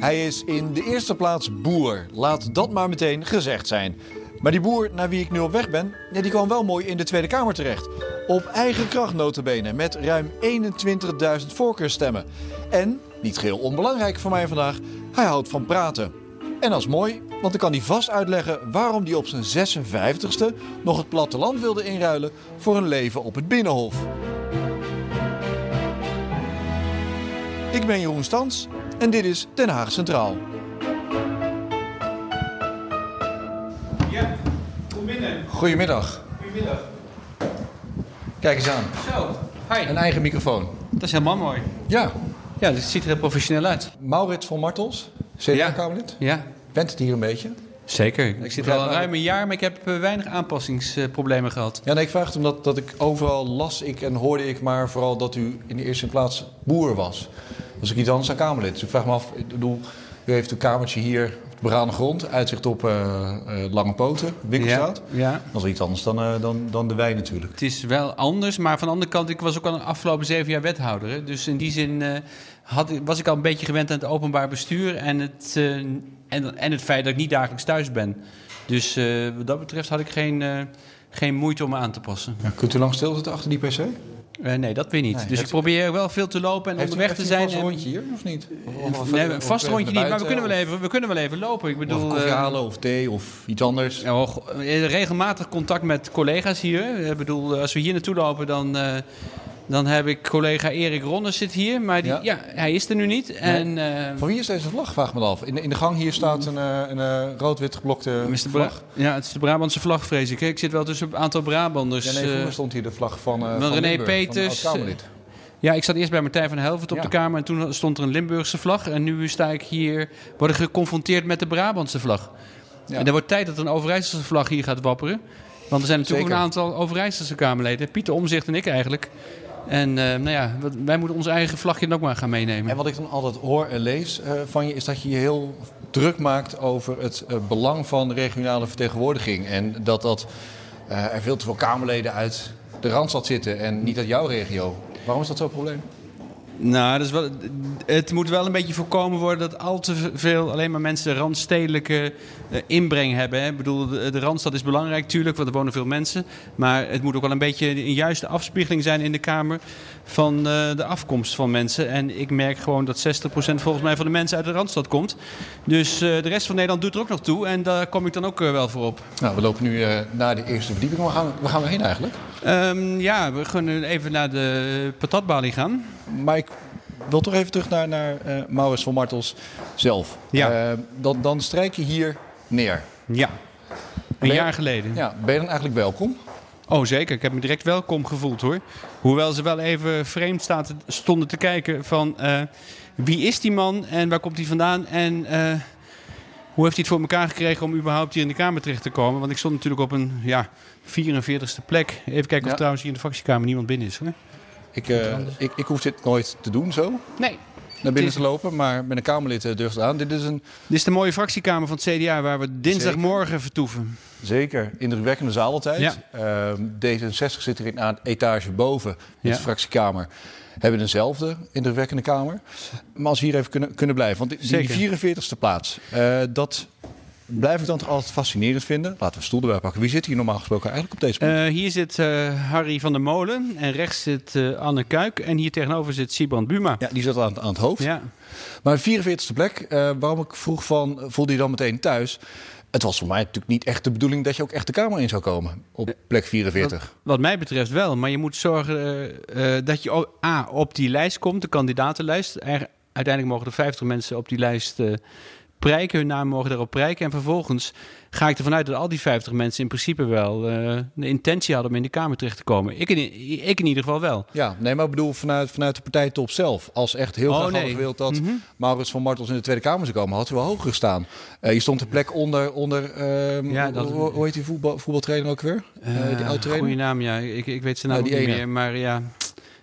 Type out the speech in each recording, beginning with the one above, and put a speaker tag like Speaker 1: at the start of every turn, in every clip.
Speaker 1: Hij is in de eerste plaats boer. Laat dat maar meteen gezegd zijn. Maar die boer naar wie ik nu op weg ben, ja, die kwam wel mooi in de Tweede Kamer terecht. Op eigen kracht notabene, met ruim 21.000 voorkeurstemmen. En, niet geheel onbelangrijk voor mij vandaag, hij houdt van praten. En dat is mooi, want dan kan hij vast uitleggen waarom hij op zijn 56ste nog het platteland wilde inruilen voor een leven op het Binnenhof. Ik ben Jeroen Stans en dit is Den Haag Centraal.
Speaker 2: Ja, kom binnen.
Speaker 1: Goedemiddag.
Speaker 2: Goedemiddag.
Speaker 1: Kijk eens aan.
Speaker 2: Zo, hi.
Speaker 1: Een eigen microfoon.
Speaker 2: Dat is helemaal mooi.
Speaker 1: Ja,
Speaker 2: Ja, dit ziet er heel professioneel uit.
Speaker 1: Maurits van Martels, CDA-kamerlid.
Speaker 2: Ja,
Speaker 1: Bent het hier een beetje?
Speaker 2: zeker. Ik zit al ruim een jaar, maar ik heb eh, weinig aanpassingsproblemen gehad.
Speaker 1: Ja, nee, ik vraag het omdat dat ik overal las ik en hoorde ik maar vooral dat u in de eerste plaats boer was. Als ik iets anders dan Kamerlid. Dus ik vraag me af, ik bedoel, u heeft een kamertje hier op de beraden grond, uitzicht op eh, eh, Lange Poten, Winkelstraat.
Speaker 2: Ja, ja.
Speaker 1: Dat is iets anders dan, eh, dan, dan de wijn natuurlijk.
Speaker 2: Het is wel anders, maar van de andere kant, ik was ook al de afgelopen zeven jaar wethouder. hè. Dus in die zin had, was ik al een beetje gewend aan het openbaar bestuur en het, en, en het feit dat ik niet dagelijks thuis ben. Dus wat dat betreft had ik geen, geen moeite om me aan te passen.
Speaker 1: Ja, kunt u lang stilzitten achter die PC? Heeft
Speaker 2: Eh, nee, dat weer niet.
Speaker 1: Nee,
Speaker 2: dus
Speaker 1: heeft-
Speaker 2: ik probeer wel veel te lopen en
Speaker 1: u,
Speaker 2: onderweg
Speaker 1: heeft
Speaker 2: te zijn.
Speaker 1: vast een
Speaker 2: en-
Speaker 1: rondje hier of niet? Of, of-
Speaker 2: Nee,
Speaker 1: of-
Speaker 2: een vast
Speaker 1: of
Speaker 2: rondje niet, maar we kunnen, wel
Speaker 1: of-
Speaker 2: even, we kunnen wel even lopen. Ik
Speaker 1: Of
Speaker 2: bedoel,
Speaker 1: koffie
Speaker 2: eh,
Speaker 1: halen of thee of iets anders.
Speaker 2: ja, eh, regelmatig contact met collega's hier. Ik bedoel, als we hier naartoe lopen, dan, dan heb ik collega Erik Ronnes zit hier. Maar die,
Speaker 1: Ja.
Speaker 2: ja. hij is er nu niet. En, eh,
Speaker 1: Van wie is deze vlag? Vraag me af. In de, in de gang hier staat een, eh, een eh, rood-wit geblokte
Speaker 2: Mr.
Speaker 1: Vlag.
Speaker 2: ja, het is de Brabantse vlag, vrees ik. Ik zit wel tussen een aantal Brabanders.
Speaker 1: Ja, nee, vroeger stond hier de vlag van,
Speaker 2: van René
Speaker 1: Limburg,
Speaker 2: Peters,
Speaker 1: Van.
Speaker 2: Ja, ik zat eerst bij Martijn van Helvert op
Speaker 1: Ja.
Speaker 2: de Kamer. En toen stond er een Limburgse vlag. En nu sta ik hier, word ik geconfronteerd met de Brabantse vlag.
Speaker 1: Ja.
Speaker 2: En er wordt tijd dat een Overijsselse vlag hier gaat wapperen. Want er zijn natuurlijk
Speaker 1: Zeker.
Speaker 2: ook een aantal Overijsselse Kamerleden. Pieter Omzicht en ik eigenlijk. En eh, nou ja, wij moeten ons eigen vlagje ook maar gaan meenemen.
Speaker 1: En wat ik dan altijd hoor en lees eh, van je, is dat je je heel druk maakt over het eh, belang van regionale vertegenwoordiging. En dat, dat er veel te veel Kamerleden uit de Randstad zitten en niet uit jouw regio. Waarom is dat zo'n probleem?
Speaker 2: Nou, dat is wel, het moet wel een beetje voorkomen worden dat al te veel alleen maar mensen randstedelijke eh, inbreng hebben. Hè. Ik bedoel, de, randstad is belangrijk natuurlijk, want er wonen veel mensen. Maar het moet ook wel een beetje een juiste afspiegeling zijn in de Kamer van eh, de afkomst van mensen. En ik merk gewoon dat 60% volgens mij van de mensen uit de randstad komt. Dus eh, de rest van Nederland doet er ook nog toe en daar kom ik dan ook wel voor op.
Speaker 1: Nou, we lopen nu naar de eerste verdieping. Waar gaan, waar gaan we heen eigenlijk?
Speaker 2: Ehm, ja, we gaan even naar de patatbalie gaan.
Speaker 1: Maar ik wil toch even terug naar, naar eh, Maurits van Martels zelf.
Speaker 2: Ja.
Speaker 1: Eh, dan, dan strijk je hier neer.
Speaker 2: Ja, een
Speaker 1: je-
Speaker 2: jaar geleden.
Speaker 1: Ja, ben je dan eigenlijk welkom?
Speaker 2: Oh, zeker. Ik heb me direct welkom gevoeld hoor. Hoewel ze wel even vreemd staten, stonden te kijken van eh, wie is die man en waar komt hij vandaan en hoe heeft hij het voor elkaar gekregen om überhaupt hier in de Kamer terecht te komen. Want ik stond natuurlijk op een ja, 44ste plek. Even kijken of
Speaker 1: Ja.
Speaker 2: trouwens hier in de fractiekamer niemand binnen is hoor.
Speaker 1: Ik, eh, ik, ik hoef dit nooit te doen zo,
Speaker 2: Nee.
Speaker 1: naar binnen
Speaker 2: is-
Speaker 1: te lopen. Maar met een Kamerlid eh, durft het aan. Dit is een
Speaker 2: Dit is de mooie fractiekamer van het CDA waar we dinsdagmorgen vertoeven.
Speaker 1: zeker indrukwekkende zaal altijd.
Speaker 2: Ja.
Speaker 1: Ehm, D66 zit er in een etage boven in
Speaker 2: Ja.
Speaker 1: de fractiekamer. Hebben dezelfde indrukwekkende kamer. Maar als we hier even kunnen, kunnen blijven. Want die
Speaker 2: Zeker.
Speaker 1: 44ste plaats, eh, dat blijf ik dan toch altijd fascinerend vinden. Laten we stoel erbij pakken. Wie zit hier normaal gesproken eigenlijk op deze plek?
Speaker 2: Eh, hier zit eh, Harry van der Molen en rechts zit eh, Anne Kuik en hier tegenover zit Sibrand Buma.
Speaker 1: ja, die zat aan, aan het hoofd.
Speaker 2: Ja.
Speaker 1: Maar 44ste plek, waarom ik vroeg van, voelde je dan meteen thuis? Het was voor mij natuurlijk niet echt de bedoeling dat je ook echt de kamer in zou komen op plek 44.
Speaker 2: Wat, wat mij betreft wel, maar je moet zorgen dat je A, op die lijst komt, de kandidatenlijst. Er, uiteindelijk mogen er 50 mensen op die lijst prijken, hun naam mogen daarop prijken. En vervolgens ga ik ervan uit dat al die 50 mensen in principe wel eh, de intentie hadden om in de Kamer terecht te komen. Ik in, ik in ieder geval wel.
Speaker 1: Ja, nee, maar ik bedoel vanuit, vanuit de partijtop zelf. Als echt heel
Speaker 2: Oh,
Speaker 1: graag
Speaker 2: nee.
Speaker 1: hadden gewild dat
Speaker 2: Mhm.
Speaker 1: Maurits van Martels in de Tweede Kamer zou komen, had hij wel hoger gestaan. Eh, je stond een plek onder, onder ehm,
Speaker 2: Ja, dat-
Speaker 1: hoe, hoe heet die voetbal, voetbaltrainer ook weer? Eh, die oud trainer?
Speaker 2: Goeie naam, ja. Ik, ik weet zijn naam
Speaker 1: Nou,
Speaker 2: niet
Speaker 1: ene.
Speaker 2: meer. Maar ja,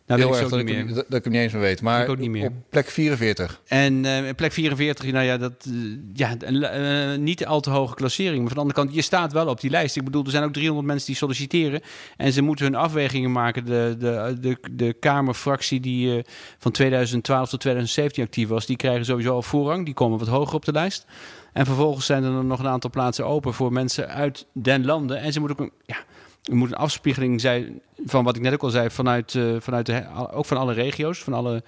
Speaker 2: Nou,
Speaker 1: Heel erg dat ik, hem- dat, dat ik hem niet eens meer weet. Maar
Speaker 2: Ik ook niet meer.
Speaker 1: op plek 44.
Speaker 2: En eh, plek 44, nou ja, dat, eh, ja eh, niet al te hoge klassering. Maar van de andere kant, je staat wel op die lijst. Ik bedoel, er zijn ook 300 mensen die solliciteren. En ze moeten hun afwegingen maken. De, de, de, de Kamerfractie die van 2012 tot 2017 actief was, die krijgen sowieso al voorrang. Die komen wat hoger op de lijst. En vervolgens zijn er nog een aantal plaatsen open voor mensen uit den landen. En ze moeten ook een, ja, er moet een afspiegeling zijn van wat ik net ook al zei, vanuit, eh, vanuit de, ook van alle regio's, van alle,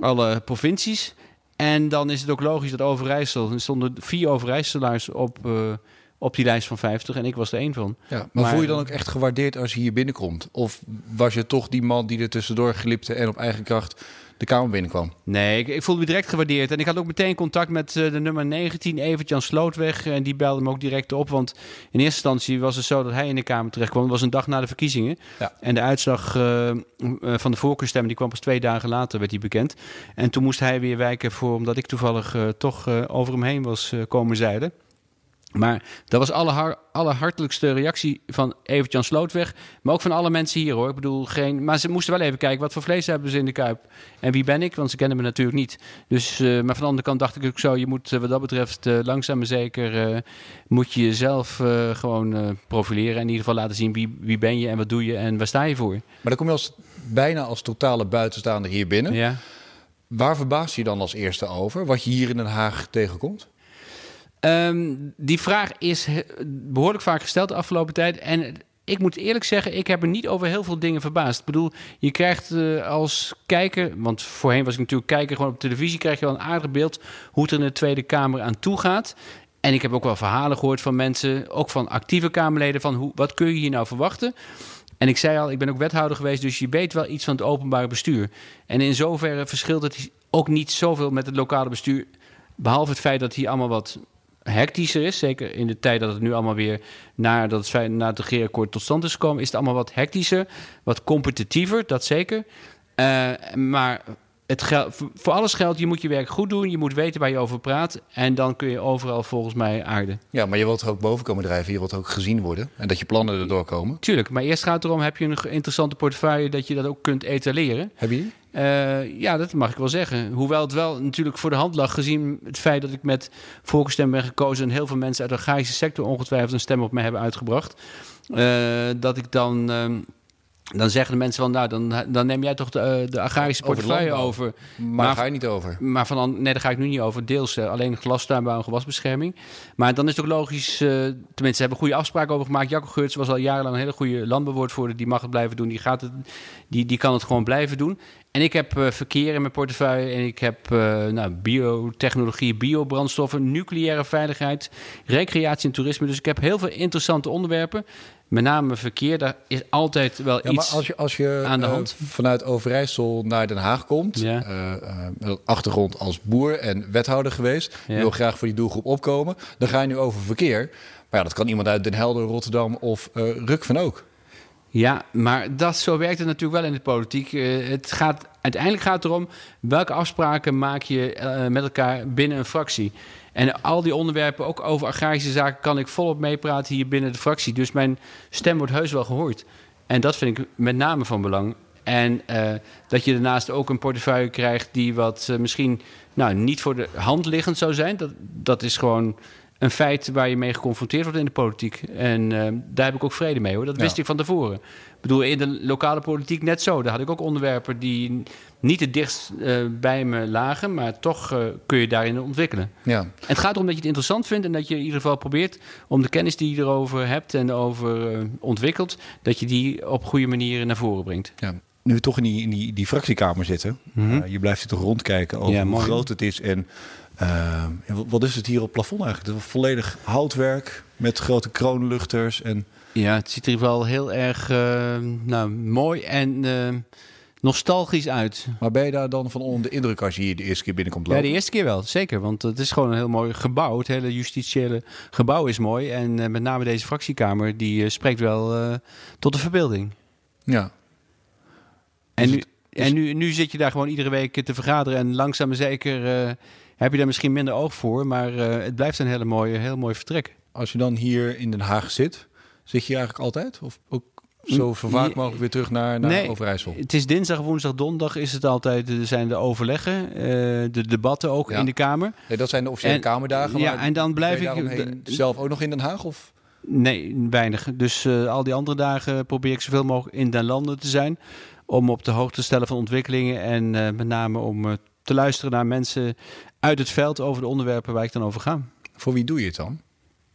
Speaker 2: alle provincies. En dan is het ook logisch dat Overijssel, er stonden vier Overijsselaars op, eh, op die lijst van 50 en ik was er één van.
Speaker 1: Ja, maar,
Speaker 2: Maar-
Speaker 1: voel je dan ook echt gewaardeerd als je hier binnenkomt? Of was je toch die man die er tussendoor glipte en op eigen kracht de kamer binnenkwam?
Speaker 2: Nee, ik, ik voelde me direct gewaardeerd. En ik had ook meteen contact met eh, de nummer 19, Evert-Jan Slootweg. En die belde me ook direct op. Want in eerste instantie was het zo dat hij in de Kamer terecht kwam. Het was een dag na de verkiezingen.
Speaker 1: Ja.
Speaker 2: En de uitslag eh, eh, van de voorkeurstemmen die kwam pas twee dagen later, werd die bekend. En toen moest hij weer wijken voor, omdat ik toevallig toch over hem heen was komen zeilen. Maar dat was alle har- allerhartelijkste reactie van Evert-Jan Slootweg. Maar ook van alle mensen hier hoor. Ik bedoel, geen. Maar ze moesten wel even kijken wat voor vlees hebben ze in de kuip. En wie ben ik? Want ze kennen me natuurlijk niet. Dus, eh, maar van de andere kant dacht ik ook zo. Je moet eh, wat dat betreft eh, langzaam maar zeker. moet je jezelf gewoon profileren. En in ieder geval laten zien wie, wie ben je en wat doe je en waar sta je voor.
Speaker 1: Maar dan kom je als, bijna als totale buitenstaander hier binnen.
Speaker 2: Ja.
Speaker 1: Waar verbaas je dan als eerste over? Wat je hier in Den Haag tegenkomt?
Speaker 2: Ehm, die vraag is behoorlijk vaak gesteld de afgelopen tijd. En ik moet eerlijk zeggen, ik heb me niet over heel veel dingen verbaasd. Ik bedoel, je krijgt eh, als kijker, want voorheen was ik natuurlijk kijker, gewoon op televisie krijg je wel een aardig beeld hoe het er in de Tweede Kamer aan toe gaat. En ik heb ook wel verhalen gehoord van mensen, ook van actieve Kamerleden, van hoe, wat kun je hier nou verwachten? En ik zei al, ik ben ook wethouder geweest, dus je weet wel iets van het openbaar bestuur. En in zoverre verschilt het ook niet zoveel met het lokale bestuur. Behalve het feit dat hier allemaal wat hectischer is. Zeker in de tijd dat het nu allemaal weer nadat het, na het regeerakkoord tot stand is gekomen, is het allemaal wat hectischer, wat competitiever, dat zeker. Eh, maar het gel- voor- alles geldt, je moet je werk goed doen, je moet weten waar je over praat en dan kun je overal volgens mij aarden.
Speaker 1: Ja, maar je wilt er ook boven komen drijven. Je wilt ook gezien worden. En dat je plannen erdoor komen.
Speaker 2: Tuurlijk, maar eerst gaat het erom, heb je een interessante portefeuille dat je dat ook kunt etaleren.
Speaker 1: Heb je
Speaker 2: Eh, ja, dat mag ik wel zeggen. Hoewel het wel natuurlijk voor de hand lag, gezien het feit dat ik met voorkeurstem ben gekozen en heel veel mensen uit de agrarische sector ongetwijfeld een stem op mij hebben uitgebracht, eh, dat ik dan. ehm, dan zeggen de mensen van, nou, dan, dan neem jij toch de, eh, de agrarische portefeuille over.
Speaker 1: Maar,
Speaker 2: Maar-
Speaker 1: daar ga je niet over.
Speaker 2: Maar van, an- nee, daar ga ik nu niet over. Deels eh, alleen glastuinbouw en gewasbescherming. Maar dan is het ook logisch, eh, tenminste, ze hebben goede afspraken over gemaakt. Jacco Geurts was al jarenlang een hele goede landbouwwoordvoerder. Die mag het blijven doen, die, gaat het, die, die kan het gewoon blijven doen. En ik heb verkeer in mijn portefeuille en ik heb nou, biotechnologie, biobrandstoffen, nucleaire veiligheid, recreatie en toerisme. Dus ik heb heel veel interessante onderwerpen. Met name verkeer, daar is altijd wel
Speaker 1: Ja, maar
Speaker 2: iets...
Speaker 1: als je, als je
Speaker 2: aan de
Speaker 1: eh,
Speaker 2: hand.
Speaker 1: vanuit Overijssel naar Den Haag komt,
Speaker 2: Ja.
Speaker 1: een achtergrond als boer en wethouder geweest, je wil graag voor die doelgroep opkomen, dan ga je nu over verkeer. Maar ja, dat kan iemand uit Den Helder, Rotterdam of eh Ruk van ook.
Speaker 2: Ja, maar dat, zo werkt het natuurlijk wel in de politiek. Het gaat, uiteindelijk gaat het erom welke afspraken maak je met elkaar binnen een fractie. En al die onderwerpen, ook over agrarische zaken, kan ik volop meepraten hier binnen de fractie. Dus mijn stem wordt heus wel gehoord. En dat vind ik met name van belang. En eh, dat je daarnaast ook een portefeuille krijgt die wat eh, misschien nou, niet voor de hand liggend zou zijn. Dat, dat is gewoon een feit waar je mee geconfronteerd wordt in de politiek. En eh, daar heb ik ook vrede mee hoor. Dat
Speaker 1: Ja.
Speaker 2: wist ik van tevoren. Ik bedoel, in de lokale politiek net zo. Daar had ik ook onderwerpen die niet het dichtst eh, bij me lagen, maar toch eh, kun je daarin ontwikkelen.
Speaker 1: Ja.
Speaker 2: En het gaat erom dat je het interessant vindt en dat je in ieder geval probeert om de kennis die je erover hebt en over eh, ontwikkelt, dat je die op goede manier naar voren brengt.
Speaker 1: Ja. Nu we toch in die, in die, die fractiekamer zitten,
Speaker 2: Mhm.
Speaker 1: je blijft hier toch rondkijken over
Speaker 2: Ja,
Speaker 1: hoe groot het is en wat- is het hier op het plafond eigenlijk? Het is volledig houtwerk met grote kroonluchters en
Speaker 2: Ja, het ziet er in ieder geval heel erg nou, mooi en nostalgisch uit.
Speaker 1: Maar ben je daar dan van onder de indruk als je hier de eerste keer binnenkomt
Speaker 2: Ja,
Speaker 1: lopen?
Speaker 2: de eerste keer wel, zeker. Want het is gewoon een heel mooi gebouw. Het hele justitiële gebouw is mooi. En eh, met name deze fractiekamer, die eh, spreekt wel eh, tot de verbeelding.
Speaker 1: Ja.
Speaker 2: En, nu,
Speaker 1: het- is-
Speaker 2: en nu, nu zit je daar gewoon iedere week te vergaderen. En langzaam maar zeker heb je daar misschien minder oog voor. Maar het blijft een hele mooie, heel mooi vertrek.
Speaker 1: Als je dan hier in Den Haag zit, zit je eigenlijk altijd? Of ook zo vaak mogelijk weer terug naar, naar nee, Overijssel?
Speaker 2: Het is dinsdag, woensdag, donderdag is het altijd, er zijn de overleggen, uh, de debatten ook in de Kamer.
Speaker 1: Nee, dat zijn de officiële Kamerdagen.
Speaker 2: Ja, en dan blijf ik...
Speaker 1: zelf ook nog in Den Haag? Of?
Speaker 2: Nee, weinig. Dus uh, al die andere dagen probeer ik zoveel mogelijk in den landen te zijn. Om op de hoogte te stellen van ontwikkelingen. En uh, met name om te luisteren naar mensen uit het veld over de onderwerpen waar ik dan over ga.
Speaker 1: Voor wie doe je het dan?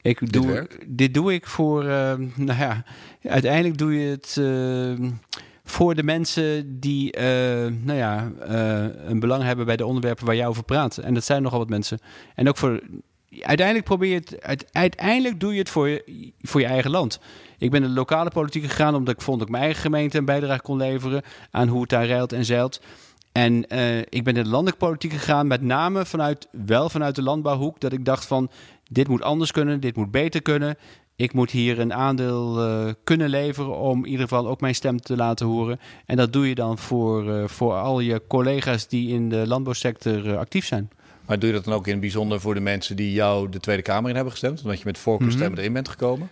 Speaker 2: Ik
Speaker 1: dit
Speaker 2: doe,
Speaker 1: werk?
Speaker 2: dit doe ik voor, nou ja, uiteindelijk doe je het voor de mensen die nou ja, een belang hebben bij de onderwerpen waar jij over praat. En dat zijn nogal wat mensen. En ook voor uiteindelijk probeer je het, uiteindelijk doe je het voor je, voor je eigen land. Ik ben de lokale politiek gegaan omdat ik vond dat ik mijn eigen gemeente een bijdrage kon leveren aan hoe het daar reilt en zeilt. En uh, ik ben in de landelijke politiek gegaan, met name vanuit, wel vanuit de landbouwhoek, dat ik dacht van, dit moet anders kunnen, dit moet beter kunnen. Ik moet hier een aandeel uh, kunnen leveren om in ieder geval ook mijn stem te laten horen. En dat doe je dan voor, uh, voor al je collega's die in de landbouwsector actief zijn.
Speaker 1: Maar doe je dat dan ook in het bijzonder voor de mensen die jou de Tweede Kamer in hebben gestemd? Omdat je met voorkeurstemmen mm -hmm. erin bent gekomen?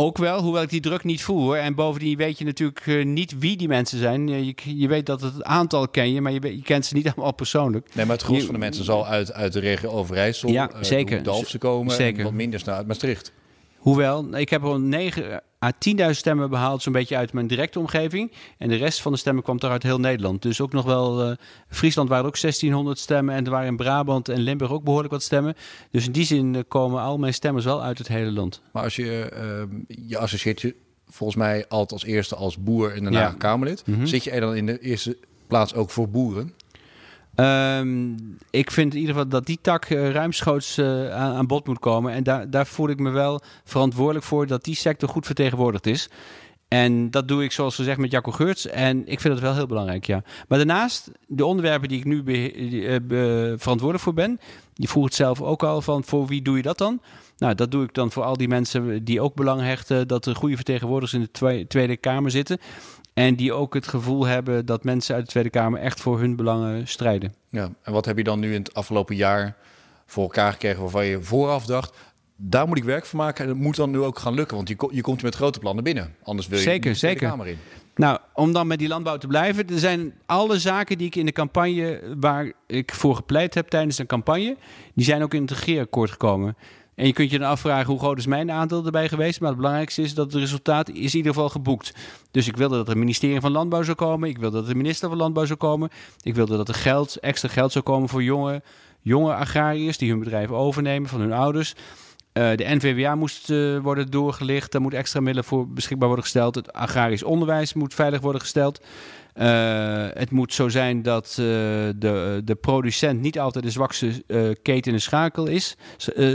Speaker 2: Ook wel, hoewel ik die druk niet voel hoor. En bovendien weet je natuurlijk uh, niet wie die mensen zijn. Je, je, weet dat het aantal ken je, maar je, je, kent ze niet allemaal persoonlijk.
Speaker 1: Nee, maar het gros van de mensen zal uit, uit de regio Overijssel,
Speaker 2: ja, uh, zeker.
Speaker 1: Dalfsen komen zeker. wat minder uit Maastricht.
Speaker 2: Hoewel, ik heb al 9 à 10.000 stemmen behaald, zo'n beetje uit mijn directe omgeving. En de rest van de stemmen kwam toch uit heel Nederland. Dus ook nog wel, uh, Friesland waren ook 1600 stemmen. En er waren in Brabant en Limburg ook behoorlijk wat stemmen. Dus in die zin uh, komen al mijn stemmers wel uit het hele land.
Speaker 1: Maar als je, uh, je associeert je volgens mij altijd als eerste als boer en daarna ja. Kamerlid. Mm -hmm. Zit je er dan in de eerste plaats ook voor boeren?
Speaker 2: Um, ik vind in ieder geval dat die tak uh, ruimschoots uh, aan, aan, bod moet komen. En daar voel ik me wel verantwoordelijk voor dat die sector goed vertegenwoordigd is. En dat doe ik zoals gezegd met Jacco Geurts. En ik vind het wel heel belangrijk, ja. Maar daarnaast, de onderwerpen die ik nu be, verantwoordelijk voor ben... je vroeg het zelf ook al van, voor wie doe je dat dan? Nou, dat doe ik dan voor al die mensen die ook belang hechten... dat er goede vertegenwoordigers in de twe Tweede Kamer zitten... En die ook het gevoel hebben dat mensen uit de Tweede Kamer echt voor hun belangen strijden.
Speaker 1: Ja, en wat heb je dan nu in het afgelopen jaar voor elkaar gekregen waarvan je vooraf dacht, daar moet ik werk van maken en dat moet dan nu ook gaan lukken, want je, je komt met grote plannen binnen. Anders wil je
Speaker 2: zeker,
Speaker 1: niet de. Kamer in.
Speaker 2: Nou, om dan met die landbouw te blijven. Er zijn alle zaken die ik in de campagne, waar ik voor gepleit heb tijdens een campagne, die zijn ook in het regeerakkoord gekomen. En je kunt je dan afvragen hoe groot is mijn aandeel erbij geweest. Maar het belangrijkste is dat het resultaat is in ieder geval geboekt. Dus ik wilde dat een ministerie van Landbouw zou komen. Ik wilde dat de minister van Landbouw zou komen. Ik wilde dat er geld, extra geld zou komen voor jonge, jonge agrariërs die hun bedrijf overnemen van hun ouders. Uh, de NVWA moest uh, worden doorgelicht. Daar moet extra middelen voor beschikbaar worden gesteld. Het agrarisch onderwijs moet veilig worden gesteld. Uh, het moet zo zijn dat de, de producent niet altijd de zwakste keten in de schakel is.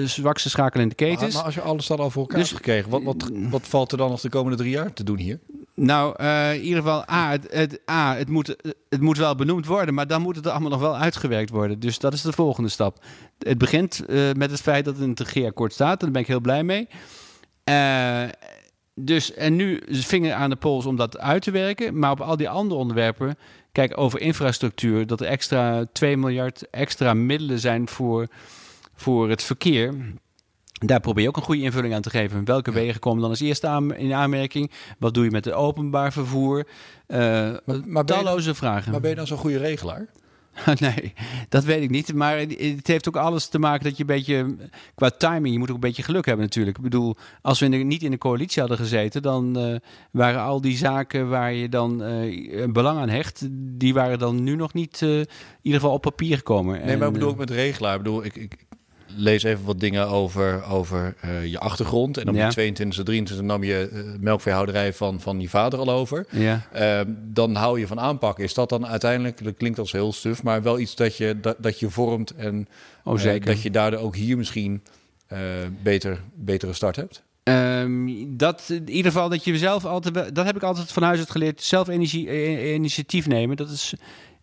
Speaker 2: zwakste schakel in de keten is.
Speaker 1: Maar, maar als je alles dat al voor elkaar dus, hebt gekregen, wat, wat, wat valt er dan nog de komende drie jaar te doen hier?
Speaker 2: Nou, in ieder geval, A, het, A het, moet, het moet wel benoemd worden, maar dan moet het allemaal nog wel uitgewerkt worden. Dus dat is de volgende stap. Het begint met het feit dat het in het regeerakkoord staat, en daar ben ik heel blij mee. Dus en nu vinger aan de pols om dat uit te werken. Maar op al die andere onderwerpen, kijk over infrastructuur, dat er extra 2 miljard extra middelen zijn voor, voor het verkeer. Daar probeer je ook een goede invulling aan te geven. Welke ja. wegen komen dan als eerste aan, in aanmerking? Wat doe je met het openbaar vervoer? Uh, maar, maar talloze vragen.
Speaker 1: Maar ben je dan zo'n goede regelaar?
Speaker 2: nee, dat weet ik niet. Maar het heeft ook alles te maken dat je een beetje... Qua timing, je moet ook een beetje geluk hebben natuurlijk. Ik bedoel, als we in de, niet in de coalitie hadden gezeten... dan uh, waren al die zaken waar je dan uh, een belang aan hecht... die waren dan nu nog niet uh, in ieder geval op papier gekomen.
Speaker 1: Nee, en, maar ik bedoel ook met regelaar. Ik bedoel, ik, ik, lees even wat dingen over, over uh, je achtergrond. En op ja. die 22e, 23e nam je uh, melkveehouderij van, van je vader al over.
Speaker 2: Ja.
Speaker 1: Uh, dan hou je van aanpakken. Is dat dan uiteindelijk, dat klinkt als heel stuf, maar wel iets dat je, dat, dat je vormt en
Speaker 2: oh, zeker.
Speaker 1: dat je daardoor ook hier misschien beter, betere start hebt?
Speaker 2: Um, dat in ieder geval dat je zelf altijd, dat heb ik altijd van huis uit geleerd, zelf initiatief nemen. Dat is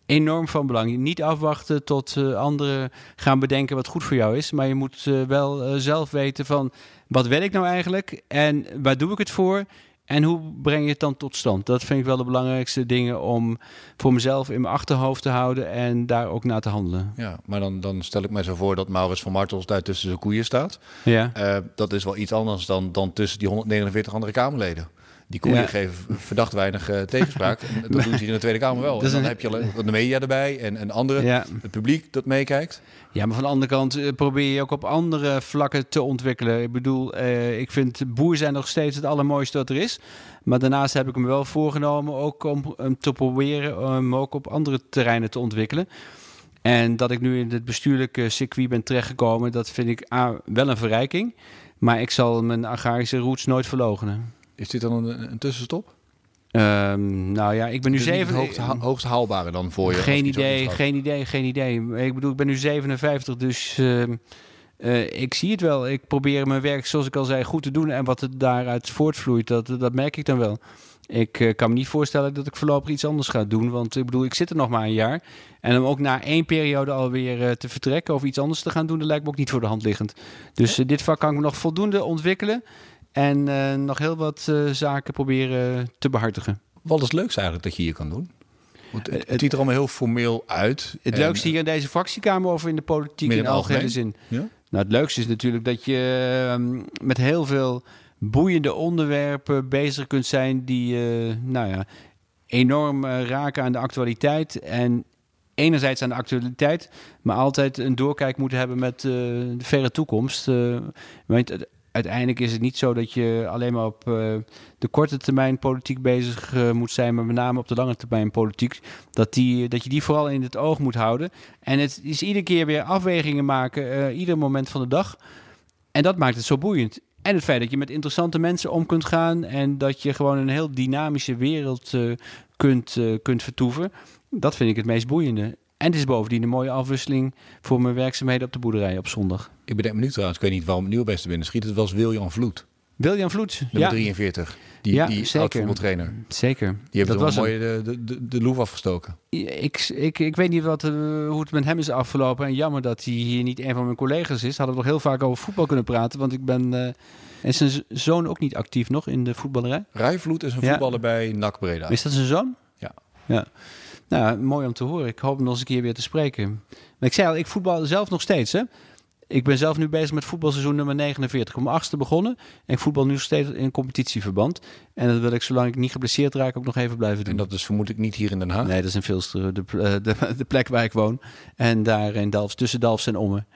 Speaker 2: enorm van belang. Niet afwachten tot uh, anderen gaan bedenken wat goed voor jou is. Maar je moet uh, wel uh, zelf weten van wat wil ik nou eigenlijk en waar doe ik het voor en hoe breng je het dan tot stand. Dat vind ik wel de belangrijkste dingen om voor mezelf in mijn achterhoofd te houden en daar ook naar te handelen.
Speaker 1: Ja, maar dan, dan stel ik mij zo voor dat Maurits van Martels daar tussen zijn koeien staat.
Speaker 2: Ja.
Speaker 1: dat is wel iets anders dan, dan tussen die 149 andere Kamerleden Die koeien
Speaker 2: Ja.
Speaker 1: geven verdacht weinig eh, tegenspraak. En dat doen ze in de Tweede Kamer wel. En dan
Speaker 2: een-
Speaker 1: heb je de media erbij en, en anderen,
Speaker 2: Ja.
Speaker 1: het publiek dat meekijkt.
Speaker 2: Ja, maar van de andere kant eh, probeer je ook op andere vlakken te ontwikkelen. Ik bedoel, eh, ik vind boer zijn nog steeds het allermooiste wat er is. Maar daarnaast heb ik me wel voorgenomen ook om, te proberen om ook op andere terreinen te ontwikkelen. En dat ik nu in het bestuurlijke circuit ben terechtgekomen, dat vind ik A, wel een verrijking. Maar ik zal mijn agrarische roots nooit verloochenen.
Speaker 1: Is dit dan een, een tussenstop?
Speaker 2: Ehm, nou ja, ik ben nu
Speaker 1: niet
Speaker 2: zeven.
Speaker 1: Hoogst, ha- hoogst haalbare dan voor je?
Speaker 2: Geen idee, geen idee, geen idee. Ik bedoel, ik ben nu 57, dus ehm, eh, ik zie het wel. Ik probeer mijn werk, zoals ik al zei, goed te doen. En wat er daaruit voortvloeit, dat, dat merk ik dan wel. Ik eh, kan me niet voorstellen dat ik voorlopig iets anders ga doen. Want ik bedoel, ik zit er nog maar een jaar. En om ook na één periode alweer eh, te vertrekken of iets anders te gaan doen, dat lijkt me ook niet voor de hand liggend. Dus dit vak kan ik nog voldoende ontwikkelen. En eh, nog heel wat eh, zaken proberen te behartigen.
Speaker 1: Wat is het leukste eigenlijk dat je hier kan doen? Want het,
Speaker 2: Het-
Speaker 1: het ziet er allemaal heel formeel uit.
Speaker 2: Het
Speaker 1: En-
Speaker 2: leukste hier in deze fractiekamer of in de politiek in
Speaker 1: algemeen?
Speaker 2: zin?
Speaker 1: Ja?
Speaker 2: Nou, het leukste is natuurlijk dat je ehm, met heel veel boeiende onderwerpen bezig kunt zijn die, eh, nou ja, enorm eh, raken aan de actualiteit. En enerzijds aan de actualiteit, maar altijd een doorkijk moeten hebben met eh, de verre toekomst. Eh, want uiteindelijk is het niet zo dat je alleen maar op eh, de korte termijn politiek bezig eh, moet zijn, maar met name op de lange termijn politiek. Dat, die, dat je die vooral in het oog moet houden. En het is iedere keer weer afwegingen maken, eh, ieder moment van de dag. En dat maakt het zo boeiend. En het feit dat je met interessante mensen om kunt gaan en dat je gewoon een heel dynamische wereld kunt, kunt vertoeven, dat vind ik het meest boeiende. En het is bovendien een mooie afwisseling voor mijn werkzaamheden op de boerderij op zondag.
Speaker 1: Ik bedenk me nu trouwens, ik weet niet waarom het nieuwe beste binnen schiet. Het was William Vloed,
Speaker 2: William Vloed.
Speaker 1: nummer
Speaker 2: Ja,
Speaker 1: 43. Die,
Speaker 2: Ja,
Speaker 1: die
Speaker 2: zeker.
Speaker 1: oud-voetbaltrainer.
Speaker 2: zeker.
Speaker 1: Die heeft wel mooi
Speaker 2: hem.
Speaker 1: de, de, de, de loef afgestoken.
Speaker 2: Ik, ik, ik weet niet wat, eh, hoe het met hem is afgelopen. En jammer dat hij hier niet een van mijn collega's is. Hadden we nog heel vaak over voetbal kunnen praten. Want ik ben... eh is zijn zoon ook niet actief nog in de voetballerij?
Speaker 1: Rijvloed is een
Speaker 2: Ja.
Speaker 1: voetballer bij NAC Breda.
Speaker 2: Is dat zijn zoon?
Speaker 1: Ja.
Speaker 2: ja. Nou, mooi om te horen. Ik hoop nog eens een keer weer te spreken. Maar ik zei al, ik voetbal zelf nog steeds. Hè? Ik ben zelf nu bezig met voetbalseizoen nummer 49. Om achtste begonnen. En ik voetbal nu nog steeds in competitieverband. En dat wil ik, zolang ik niet geblesseerd raak, ook nog even blijven doen.
Speaker 1: En dat is vermoed ik niet hier in Den Haag.
Speaker 2: Nee, dat is in Vilster, de, eh, de, de plek waar ik woon. En daar in Dalfs, tussen Dalfs en Ommen.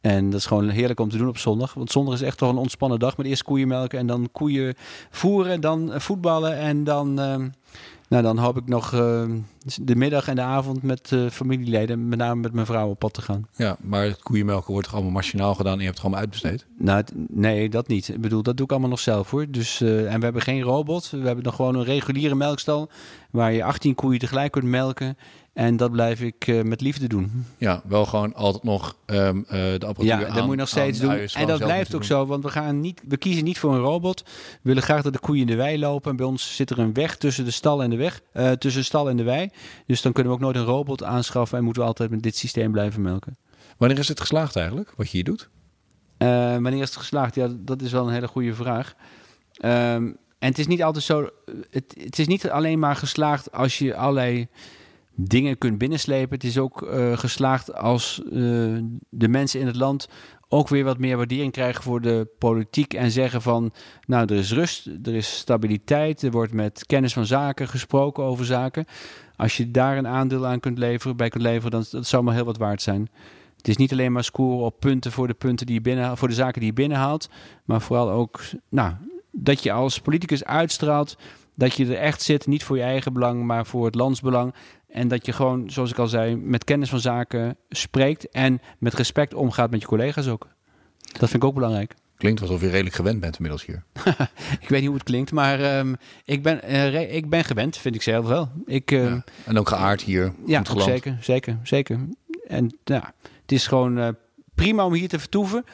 Speaker 2: En dat is gewoon heerlijk om te doen op zondag. Want zondag is echt toch een ontspannen dag. Met eerst koeien melken en dan koeien voeren. Dan eh, voetballen en dan... ehm, nou, dan hoop ik nog eh, de middag en de avond met eh, familieleden, met name met mijn vrouw, op pad te gaan.
Speaker 1: Ja, maar het koeienmelken wordt toch allemaal machinaal gedaan en je hebt het gewoon uitbesteed?
Speaker 2: Nou, het- nee, dat niet. Ik bedoel, dat doe ik allemaal nog zelf hoor. Dus, eh, en we hebben geen robot. We hebben nog gewoon een reguliere melkstal waar je 18 koeien tegelijk kunt melken. En dat blijf ik eh, met liefde doen.
Speaker 1: Ja, wel gewoon altijd nog ehm, eh, de apparatuur
Speaker 2: Ja,
Speaker 1: aan-
Speaker 2: dat moet je nog steeds doen. En dat blijft ook zo, want we, gaan niet, we kiezen niet voor een robot. We willen graag dat de koeien in de wei lopen. En bij ons zit er een weg tussen de stal en de weg, eh, tussen de stal en de wei. Dus dan kunnen we ook nooit een robot aanschaffen en moeten we altijd met dit systeem blijven melken.
Speaker 1: Wanneer is het geslaagd eigenlijk, wat je hier doet?
Speaker 2: Wanneer is het geslaagd? Ja, dat is wel een hele goede vraag. Ehm, en het is niet altijd zo. Het, het is niet alleen maar geslaagd als je allerlei dingen kunt binnenslepen. Het is ook eh, geslaagd als eh, de mensen in het land ook weer wat meer waardering krijgen voor de politiek en zeggen van, nou, er is rust, er is stabiliteit, er wordt met kennis van zaken gesproken over zaken. Als je daar een aandeel aan kunt leveren, bij kunt leveren, dan dat zou maar heel wat waard zijn. Het is niet alleen maar scoren op punten voor de punten die je binnen, voor de zaken die je binnenhaalt, maar vooral ook, nou, dat je als politicus uitstraalt dat je er echt zit, niet voor je eigen belang, maar voor het landsbelang. En dat je gewoon, zoals ik al zei, met kennis van zaken spreekt en met respect omgaat met je collega's ook. Dat vind ik ook belangrijk.
Speaker 1: Klinkt alsof je redelijk gewend bent inmiddels hier.
Speaker 2: Ik weet niet hoe het klinkt, maar ehm, ik, ben, eh, ik ben gewend, vind ik zelf wel. Ik, ehm,
Speaker 1: Ja. En ook geaard hier,
Speaker 2: ja,
Speaker 1: goed
Speaker 2: zeker, zeker, zeker. En ja, het is gewoon eh, prima om hier te vertoeven.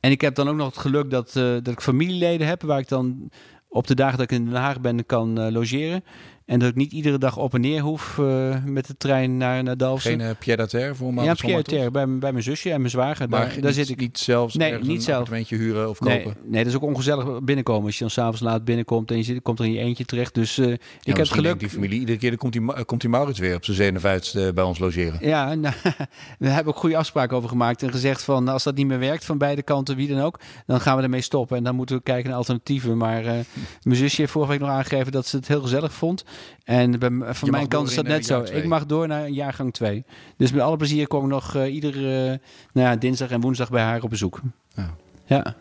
Speaker 2: En ik heb dan ook nog het geluk dat, eh, dat ik familieleden heb waar ik dan op de dagen dat ik in Den Haag ben kan logeren. En dat ik niet iedere dag op en neer hoef uh, met de trein naar, naar Dalfsen.
Speaker 1: Geen uh, Pierre d'Ater voor
Speaker 2: Ja, Pierre d'Ater bij, bij mijn zusje en mijn zwager.
Speaker 1: Maar
Speaker 2: daar,
Speaker 1: niet,
Speaker 2: daar zit ik
Speaker 1: niet zelfs
Speaker 2: nee,
Speaker 1: niet
Speaker 2: niet
Speaker 1: een
Speaker 2: zelf.
Speaker 1: appartementje huren of kopen?
Speaker 2: Nee, dat is ook ongezellig binnenkomen. Als je dan s'avonds laat binnenkomt en je zit, komt er in je eentje terecht. Dus uh, ik heb geluk...
Speaker 1: die familie, iedere keer komt die, komt die Maurits weer op zijn 57 bij ons logeren.
Speaker 2: Ja, nou, we hebben ook goede afspraken over gemaakt. En gezegd van, als dat niet meer werkt van beide kanten, wie dan ook, dan gaan we ermee stoppen. En dan moeten we kijken naar alternatieven. Maar mijn zusje heeft vorige week nog aangegeven dat ze het heel gezellig vond. En bij, van mijn kant is dat net zo. Ik mag door naar jaargang 2. Dus met alle plezier kom ik nog uh, iedere uh, nou ja, dinsdag en woensdag bij haar op bezoek. Ja. ja,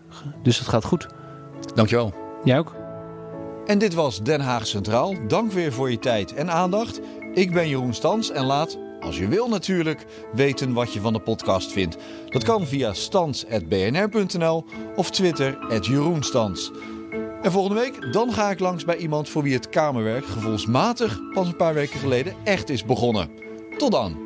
Speaker 2: dus het gaat goed.
Speaker 1: Dankjewel.
Speaker 2: Jij ook.
Speaker 1: En dit was Den Haag Centraal. Dank weer voor je tijd en aandacht. Ik ben Jeroen Stans en laat, als je wil natuurlijk, weten wat je van de podcast vindt. Dat kan via stans.bnr.nl of Twitter @jeroenstans. En volgende week, dan ga ik langs bij iemand voor wie het kamerwerk gevoelsmatig pas een paar weken geleden echt is begonnen. Tot dan!